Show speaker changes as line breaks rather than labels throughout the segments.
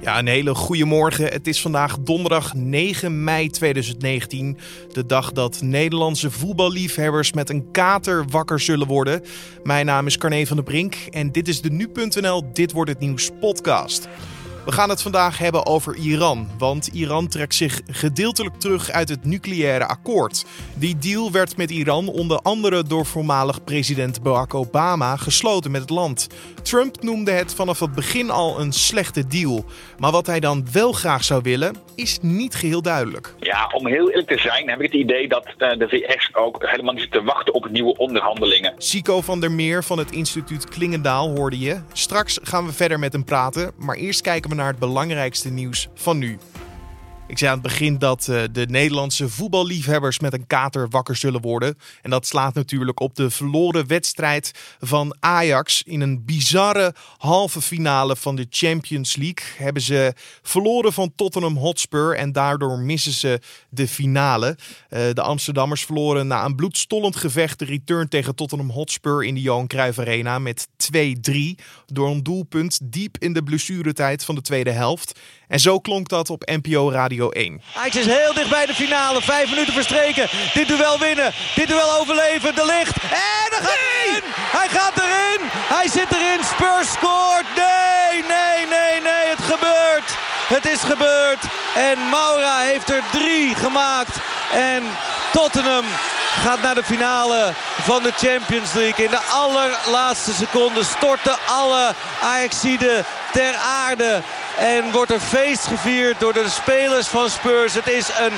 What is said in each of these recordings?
Ja, een hele goede morgen. Het is vandaag donderdag 9 mei 2019. De dag dat Nederlandse voetballiefhebbers met een kater wakker zullen worden. Mijn naam is Carne van der Brink en dit is de Nu.nl Dit Wordt Het Nieuws podcast. We gaan het vandaag hebben over Iran, want Iran trekt zich gedeeltelijk terug uit het nucleaire akkoord. Die deal werd met Iran onder andere door voormalig president Barack Obama gesloten met het land. Trump noemde het vanaf het begin al een slechte deal. Maar wat hij dan wel graag zou willen, is niet geheel duidelijk.
Ja, om heel eerlijk te zijn heb ik het idee dat eh, de VS ook helemaal niet zit te wachten op nieuwe onderhandelingen.
Sico van der Meer van het instituut Klingendaal hoorde je. Straks gaan we verder met hem praten, maar eerst kijken we naar het belangrijkste nieuws van nu. Ik zei aan het begin dat uh, de Nederlandse voetballiefhebbers met een kater wakker zullen worden. En dat slaat natuurlijk op de verloren wedstrijd van Ajax. In een bizarre halve finale van de Champions League hebben ze verloren van Tottenham Hotspur. En daardoor missen ze de finale. Uh, de Amsterdammers verloren na een bloedstollend gevecht de return tegen Tottenham Hotspur in de Johan Cruijff Arena met 2-3. Door een doelpunt diep in de blessuretijd van de tweede helft. En zo klonk dat op NPO Radio 1.
Ajax is heel dicht bij de finale. Vijf minuten verstreken. Dit duel winnen. Dit duel overleven. De licht. En dan gaat hij erin. Hij gaat erin. Hij zit erin. Spurs scoort. Nee, nee, nee, nee. Het gebeurt. Het is gebeurd. En Maura heeft er drie gemaakt. En Tottenham gaat naar de finale van de Champions League. In de allerlaatste seconde storten alle Ajaxiden ter aarde. En wordt er feest gevierd door de spelers van Spurs. Het is een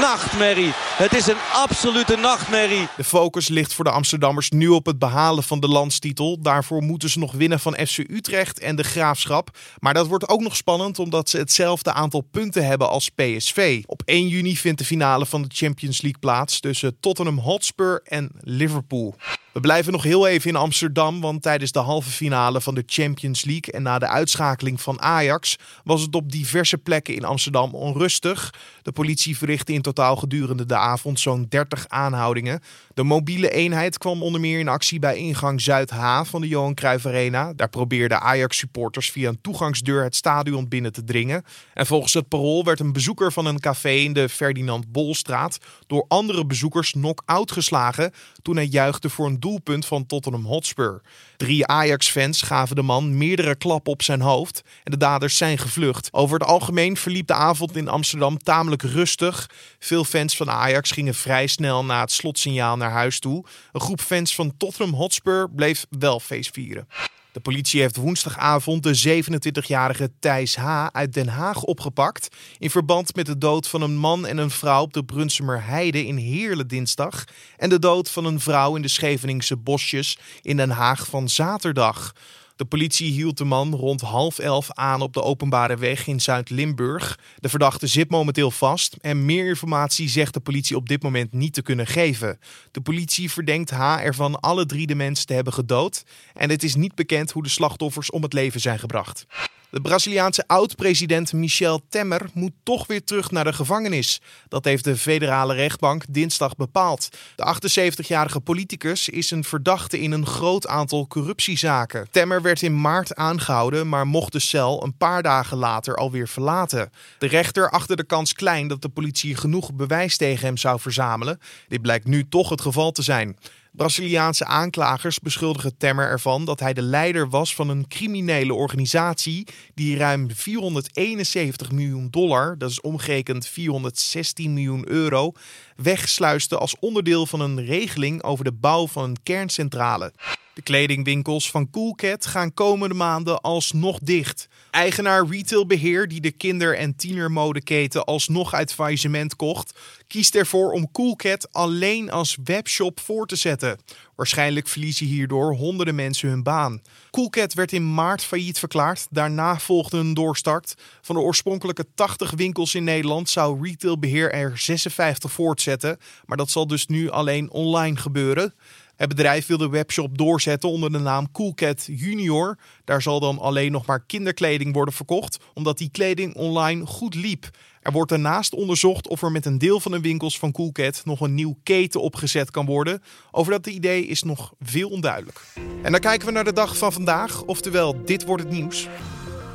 nachtmerrie. Het is een absolute nachtmerrie.
De focus ligt voor de Amsterdammers nu op het behalen van de landstitel. Daarvoor moeten ze nog winnen van FC Utrecht en de Graafschap. Maar dat wordt ook nog spannend omdat ze hetzelfde aantal punten hebben als PSV. Op 1 juni vindt de finale van de Champions League plaats tussen Tottenham Hotspur en Liverpool. We blijven nog heel even in Amsterdam, want tijdens de halve finale van de Champions League en na de uitschakeling van Ajax was het op diverse plekken in Amsterdam onrustig. De politie verrichtte in totaal gedurende de avond zo'n 30 aanhoudingen. De mobiele eenheid kwam onder meer in actie bij ingang Zuid-H van de Johan Cruijff Arena. Daar probeerden Ajax-supporters via een toegangsdeur het stadion binnen te dringen. En volgens het parool werd een bezoeker van een café in de Ferdinand Bolstraat door andere bezoekers knock-out geslagen toen hij juichte voor een doelpunt van Tottenham Hotspur. Drie Ajax-fans gaven de man meerdere klappen op zijn hoofd en de daders zijn gevlucht. Over het algemeen verliep de avond in Amsterdam tamelijk rustig. Veel fans van Ajax gingen vrij snel na het slotsignaal naar huis toe. Een groep fans van Tottenham Hotspur bleef wel feest vieren. De politie heeft woensdagavond de 27-jarige Thijs H. uit Den Haag opgepakt. In verband met de dood van een man en een vrouw op de Brunsumer Heide in Heerlen dinsdag. En de dood van een vrouw in de Scheveningse bosjes in Den Haag van zaterdag. De politie hield de man rond half elf aan op de openbare weg in Zuid-Limburg. De verdachte zit momenteel vast en meer informatie zegt de politie op dit moment niet te kunnen geven. De politie verdenkt H ervan alle drie de mensen te hebben gedood en het is niet bekend hoe de slachtoffers om het leven zijn gebracht. De Braziliaanse oud-president Michel Temer moet toch weer terug naar de gevangenis. Dat heeft de federale rechtbank dinsdag bepaald. De 78-jarige politicus is een verdachte in een groot aantal corruptiezaken. Temmer werd in maart aangehouden, maar mocht de cel een paar dagen later alweer verlaten. De rechter achtte de kans klein dat de politie genoeg bewijs tegen hem zou verzamelen. Dit blijkt nu toch het geval te zijn. Braziliaanse aanklagers beschuldigen Temmer ervan dat hij de leider was van een criminele organisatie die ruim 471 miljoen dollar, dat is omgerekend 416 miljoen euro, wegsluiste als onderdeel van een regeling over de bouw van een kerncentrale. De kledingwinkels van Coolcat gaan komende maanden alsnog dicht. Eigenaar retailbeheer die de kinder- en tienermodeketen alsnog uit faillissement kocht, kiest ervoor om Coolcat alleen als webshop voor te zetten. Waarschijnlijk verliezen hierdoor honderden mensen hun baan. Coolcat werd in maart failliet verklaard. Daarna volgde een doorstart. Van de oorspronkelijke 80 winkels in Nederland zou retailbeheer er 56 voortzetten. Maar dat zal dus nu alleen online gebeuren. Het bedrijf wil de webshop doorzetten onder de naam Coolcat Junior. Daar zal dan alleen nog maar kinderkleding worden verkocht, omdat die kleding online goed liep. Er wordt daarnaast onderzocht of er met een deel van de winkels van Coolcat nog een nieuw keten opgezet kan worden. Over dat idee is nog veel onduidelijk. En dan kijken we naar de dag van vandaag, oftewel dit wordt het nieuws.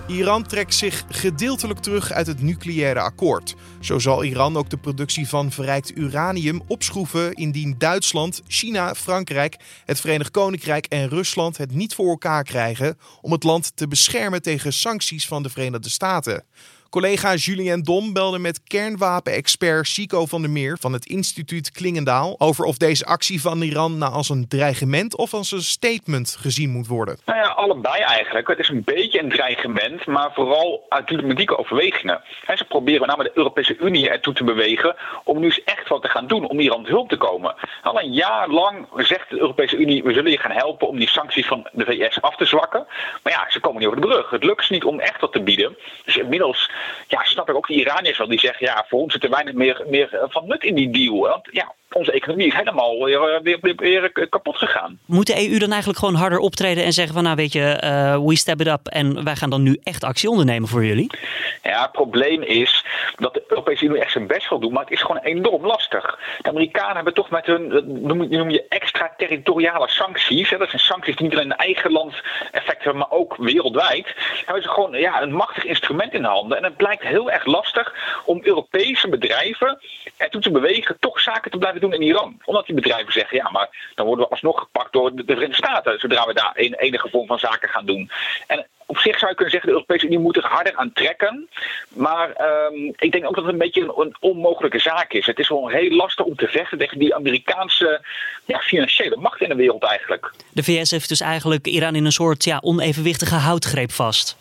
Iran trekt zich gedeeltelijk terug uit het nucleaire akkoord. Zo zal Iran ook de productie van verrijkt uranium opschroeven indien Duitsland, China, Frankrijk, het Verenigd Koninkrijk en Rusland het niet voor elkaar krijgen om het land te beschermen tegen sancties van de Verenigde Staten. Collega Julien Dom belde met kernwapenexpert Chico van der Meer van het instituut Klingendaal over of deze actie van Iran nou als een dreigement of als een statement gezien moet worden.
Nou ja, allebei eigenlijk. Het is een beetje een dreigement, maar vooral uit diplomatieke overwegingen. ze proberen namelijk de Europese Unie ertoe te bewegen om nu eens echt wat te gaan doen, om Iran hulp te komen. Al een jaar lang zegt de Europese Unie, we zullen je gaan helpen om die sancties van de VS af te zwakken. Maar ja, ze komen niet over de brug. Het lukt niet om echt wat te bieden. Dus inmiddels ja, snap ik ook de Iraniërs wel die zeggen, ja, voor ons zit er weinig meer, meer van nut in die deal. Want ja, onze economie is helemaal weer, eh, weer, weer, kapot gegaan.
Moet de EU dan eigenlijk gewoon harder optreden en zeggen van nou weet je, uh, we step it up en wij gaan dan nu echt actie ondernemen voor jullie?
Ja, het probleem is dat de Europese Unie echt zijn best wil doen, maar het is gewoon enorm lastig. De Amerikanen hebben toch met hun, noem, noem je extraterritoriale sancties, hè, dat zijn sancties die niet alleen in eigen land effect hebben, maar ook wereldwijd, hebben ze gewoon ja, een machtig instrument in handen. En het blijkt heel erg lastig om Europese bedrijven ertoe te bewegen toch zaken te blijven doen in Iran. Omdat die bedrijven zeggen, ja, maar dan worden we alsnog gepakt door de Verenigde Staten. Zodra we daar een enige vorm van zaken gaan doen. En op zich zou je kunnen zeggen, de Europese Unie moet er harder aan trekken. Maar um, ik denk ook dat het een beetje een, onmogelijke zaak is. Het is wel heel lastig om te vechten tegen die Amerikaanse financiële macht in de wereld eigenlijk.
De VS heeft dus eigenlijk Iran in een soort ja, onevenwichtige houtgreep vast.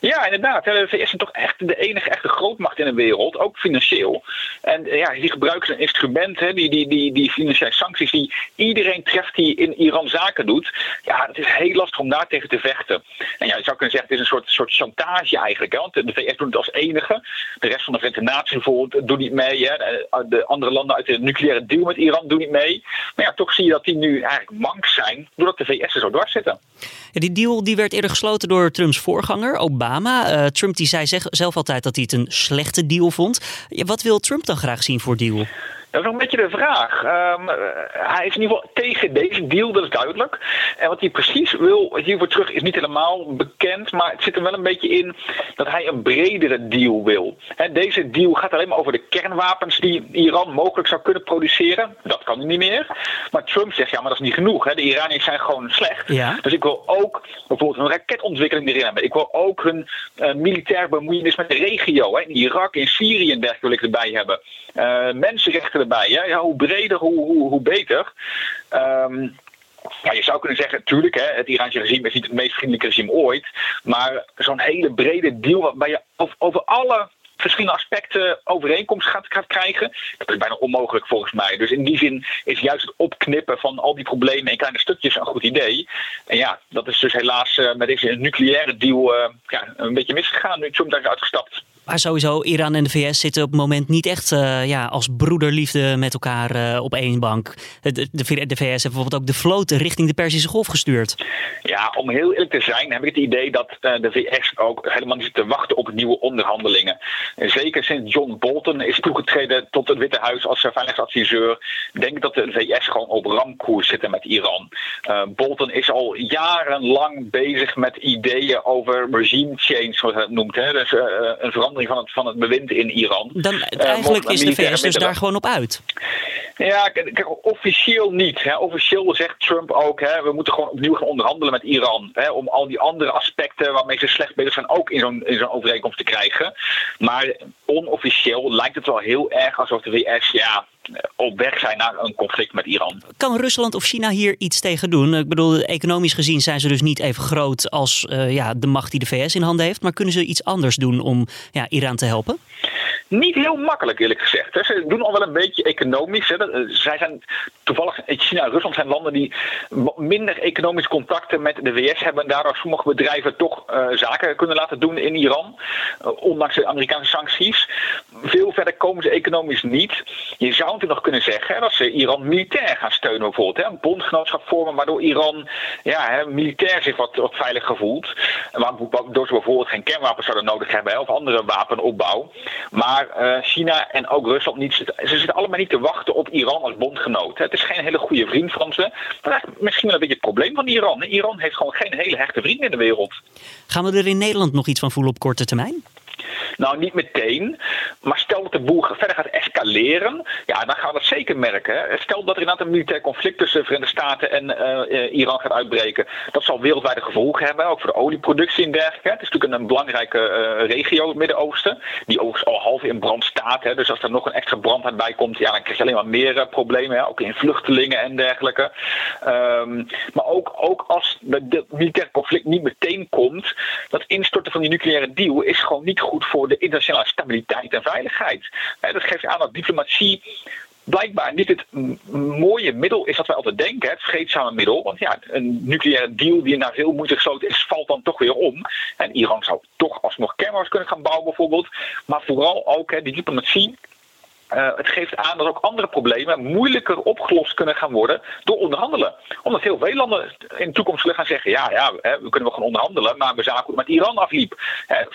Ja, inderdaad. De VS is toch echt de enige echte grootmacht in de wereld, ook financieel. En ja, die gebruiken een instrument, hè, die, die, die, die financiële sancties, die iedereen treft die in Iran zaken doet. Ja, het is heel lastig om daar tegen te vechten. En ja, je zou kunnen zeggen, het is een soort, soort chantage eigenlijk. Hè, want de VS doet het als enige. De rest van de Verenigde Naties bijvoorbeeld doet niet mee. Hè. De andere landen uit de nucleaire deal met Iran doen niet mee. Maar ja, toch zie je dat die nu eigenlijk mank zijn, doordat de VS er zo dwars zitten.
Ja, die deal die werd eerder gesloten door Trumps voorganger, Obama. Uh, Trump die zei zelf altijd dat hij het een slechte deal vond. wat wil Trump dan graag zien voor deal?
Dat is nog een beetje de vraag. Um, hij is in ieder geval tegen deze deal, dat is duidelijk. En wat hij precies wil hiervoor terug is niet helemaal bekend. Maar het zit er wel een beetje in dat hij een bredere deal wil. He, deze deal gaat alleen maar over de kernwapens die Iran mogelijk zou kunnen produceren. Dat kan niet meer. Maar Trump zegt, ja, maar dat is niet genoeg. He. De Iraniërs zijn gewoon slecht. Ja. Dus ik wil ook bijvoorbeeld een raketontwikkeling erin hebben. Ik wil ook hun uh, militair bemoeienis met de regio. He. In Irak, in Syrië en dergelijke wil ik erbij hebben. Uh, mensenrechten erbij. Ja, hoe breder, hoe, hoe, hoe beter. Um, ja, je zou kunnen zeggen, natuurlijk, hè, het Iraanse regime is niet het meest vriendelijke regime ooit. Maar zo'n hele brede deal waarbij je over, alle verschillende aspecten overeenkomst gaat, krijgen. Dat is bijna onmogelijk volgens mij. Dus in die zin is juist het opknippen van al die problemen in kleine stukjes een goed idee. En ja, dat is dus helaas uh, met deze nucleaire deal uh, ja, een beetje misgegaan nu Trump daar uitgestapt.
Maar sowieso, Iran en de VS zitten op het moment niet echt uh, ja, als broederliefde met elkaar uh, op één bank. De, de, VS heeft bijvoorbeeld ook de vloot richting de Perzische Golf gestuurd.
Ja, om heel eerlijk te zijn heb ik het idee dat uh, de VS ook helemaal niet zit te wachten op nieuwe onderhandelingen. En zeker sinds John Bolton is toegetreden tot het Witte Huis als veiligheidsadviseur, denk ik dat de VS gewoon op ramkoers zitten met Iran. Bolton is al jarenlang bezig met ideeën over regime change, zoals hij het noemt. Hè? Dus een verandering van het, van het bewind in Iran.
Dan, uh, eigenlijk is de VS dus daar gewoon op uit.
Ja, kijk, officieel niet. Hè. Officieel zegt Trump ook, hè, we moeten gewoon opnieuw gaan onderhandelen met Iran. Hè, om al die andere aspecten waarmee ze slecht bezig zijn ook in zo'n zo'n overeenkomst te krijgen. Maar onofficieel lijkt het wel heel erg alsof de VS ja, op weg zijn naar een conflict met Iran.
Kan Rusland of China hier iets tegen doen? Ik bedoel, economisch gezien zijn ze dus niet even groot als uh, ja, de macht die de VS in handen heeft. Maar kunnen ze iets anders doen om ja, Iran te helpen?
Niet heel makkelijk, eerlijk gezegd. Ze doen al wel een beetje economisch. Eh, zij zijn toevallig, China en Rusland zijn landen die minder economische contacten met de VS hebben. En daardoor sommige bedrijven toch uh, zaken kunnen laten doen in Iran. Ondanks de Amerikaanse sancties. Veel verder komen ze economisch niet. Je zou natuurlijk nog kunnen zeggen dat ze Iran militair gaan steunen, bijvoorbeeld. Een bondgenootschap vormen waardoor Iran ja, militair zich wat, wat veiliger voelt. Waardoor ze bijvoorbeeld geen kernwapens zouden nodig hebben of andere wapenopbouw. Maar waar uh, China en ook Rusland niet. Ze zitten allemaal niet te wachten op Iran als bondgenoot. Het is geen hele goede vriend van ze. Is misschien wel een beetje het probleem van Iran. Iran heeft gewoon geen hele hechte vrienden in de wereld.
Gaan we er in Nederland nog iets van voelen op korte termijn?
Nou, niet meteen. Maar stel dat de boel verder gaat escaleren, ja, dan gaan we dat zeker merken. Stel dat er inderdaad een militair conflict tussen de Verenigde Staten en uh, Iran gaat uitbreken. Dat zal wereldwijde gevolgen hebben, ook voor de olieproductie en dergelijke. Het is natuurlijk een belangrijke uh, regio, het Midden-Oosten, die overigens al half in brand staat. Hè. Dus als er nog een extra brand bij komt, ja, dan krijg je alleen maar meer problemen, hè. ook in vluchtelingen en dergelijke. Um, maar ook, ook als het militaire conflict niet meteen komt, dat instorten van die nucleaire deal is gewoon niet goed voor de internationale stabiliteit en veiligheid. Dat geeft aan dat diplomatie blijkbaar niet het mooie middel is dat wij altijd denken, het vreedzame middel. Want ja, een nucleaire deal die na veel moeite gesloten is, valt dan toch weer om. En Iran zou toch alsnog kernwapens kunnen gaan bouwen bijvoorbeeld. Maar vooral ook hè, die diplomatie uh, het geeft aan dat ook andere problemen moeilijker opgelost kunnen gaan worden door onderhandelen. Omdat heel veel landen in de toekomst zullen gaan zeggen: ja, ja, we kunnen wel gaan onderhandelen, maar we zagen hoe het met Iran afliep.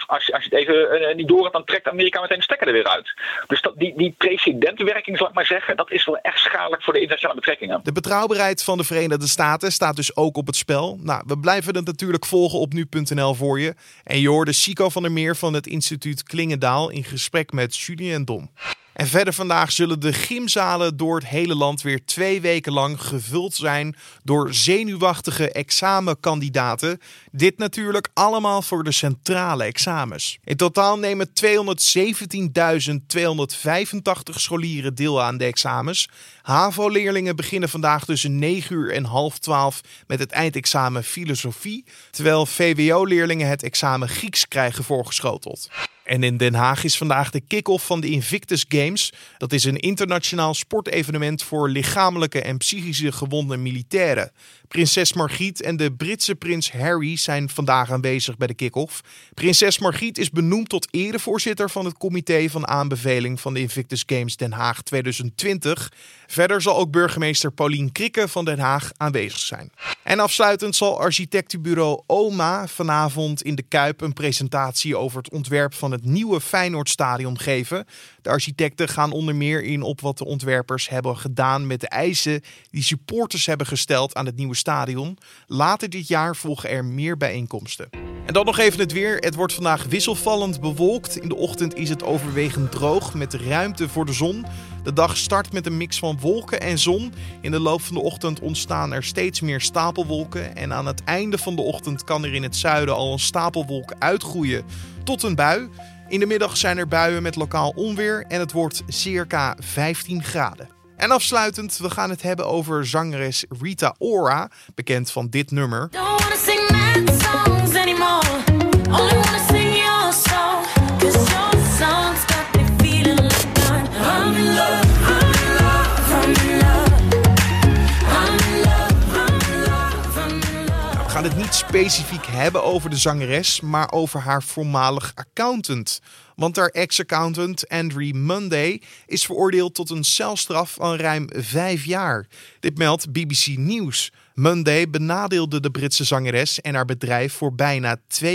Als, als je het even uh, niet door hebt, dan trekt Amerika meteen de stekker er weer uit. Dus dat, die, die precedentwerking, zal ik maar zeggen, dat is wel echt schadelijk voor de internationale betrekkingen.
De betrouwbaarheid van de Verenigde Staten staat dus ook op het spel. Nou, we blijven het natuurlijk volgen op nu.nl voor je. En je hoorde Chico van der Meer van het instituut Klingendaal in gesprek met Julien Dom. En verder vandaag zullen de gymzalen door het hele land weer twee weken lang gevuld zijn door zenuwachtige examenkandidaten. Dit natuurlijk allemaal voor de centrale examens. In totaal nemen 217.285 scholieren deel aan de examens. HAVO-leerlingen beginnen vandaag tussen 9 uur en half 12 met het eindexamen filosofie, terwijl VWO-leerlingen het examen Grieks krijgen voorgeschoteld. En in Den Haag is vandaag de kick-off van de Invictus Games. Dat is een internationaal sportevenement voor lichamelijke en psychische gewonde militairen. Prinses Margriet en de Britse prins Harry zijn vandaag aanwezig bij de kick-off. Prinses Margriet is benoemd tot erevoorzitter van het comité van aanbeveling van de Invictus Games Den Haag 2020. Verder zal ook burgemeester Paulien Krikke van Den Haag aanwezig zijn. En afsluitend zal architectenbureau OMA vanavond in de Kuip een presentatie over het ontwerp van het nieuwe Feyenoordstadion geven. De architecten gaan onder meer in op wat de ontwerpers hebben gedaan met de eisen die supporters hebben gesteld aan het nieuwe stadion. Later dit jaar volgen er meer bijeenkomsten. En dan nog even het weer. Het wordt vandaag wisselvallend bewolkt. In de ochtend is het overwegend droog met ruimte voor de zon. De dag start met een mix van wolken en zon. In de loop van de ochtend ontstaan er steeds meer stapelwolken. En aan het einde van de ochtend kan er in het zuiden al een stapelwolk uitgroeien tot een bui. In de middag zijn er buien met lokaal onweer en het wordt circa 15 graden. En afsluitend, we gaan het hebben over zangeres Rita Ora, bekend van dit nummer. Gaan het niet specifiek hebben over de zangeres, maar over haar voormalig accountant. Want haar ex-accountant Andrew Monday is veroordeeld tot een celstraf van ruim vijf jaar. Dit meldt BBC News. Monday benadeelde de Britse zangeres en haar bedrijf voor bijna 2,8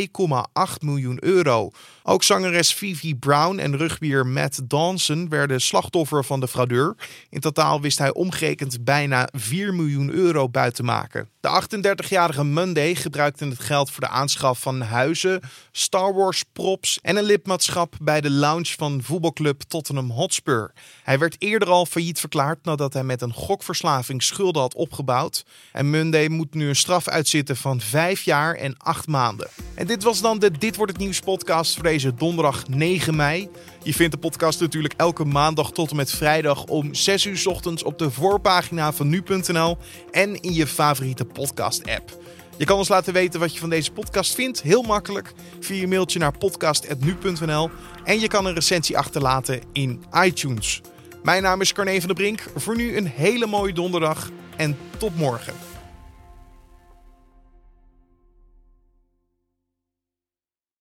miljoen euro. Ook zangeres Vivi Brown en rugbier Matt Dawson werden slachtoffer van de fraudeur. In totaal wist hij omgerekend bijna 4 miljoen euro buiten te maken. De 38-jarige Monday gebruikte het geld voor de aanschaf van huizen, Star Wars props en een lidmaatschap bij de lounge van voetbalclub Tottenham Hotspur. Hij werd eerder al failliet verklaard nadat hij met een gokverslaving schulden had opgebouwd. En Monday moet nu een straf uitzitten van 5 jaar en 8 maanden. En dit was dan de Dit wordt het nieuws podcast voor donderdag 9 mei. Je vindt de podcast natuurlijk elke maandag tot en met vrijdag om 6 uur ochtends op de voorpagina van nu.nl en in je favoriete podcast app. Je kan ons laten weten wat je van deze podcast vindt. Heel makkelijk via je mailtje naar podcast.nu.nl. En je kan een recensie achterlaten in iTunes. Mijn naam is Carne van der Brink. Voor nu een hele mooie donderdag en tot morgen.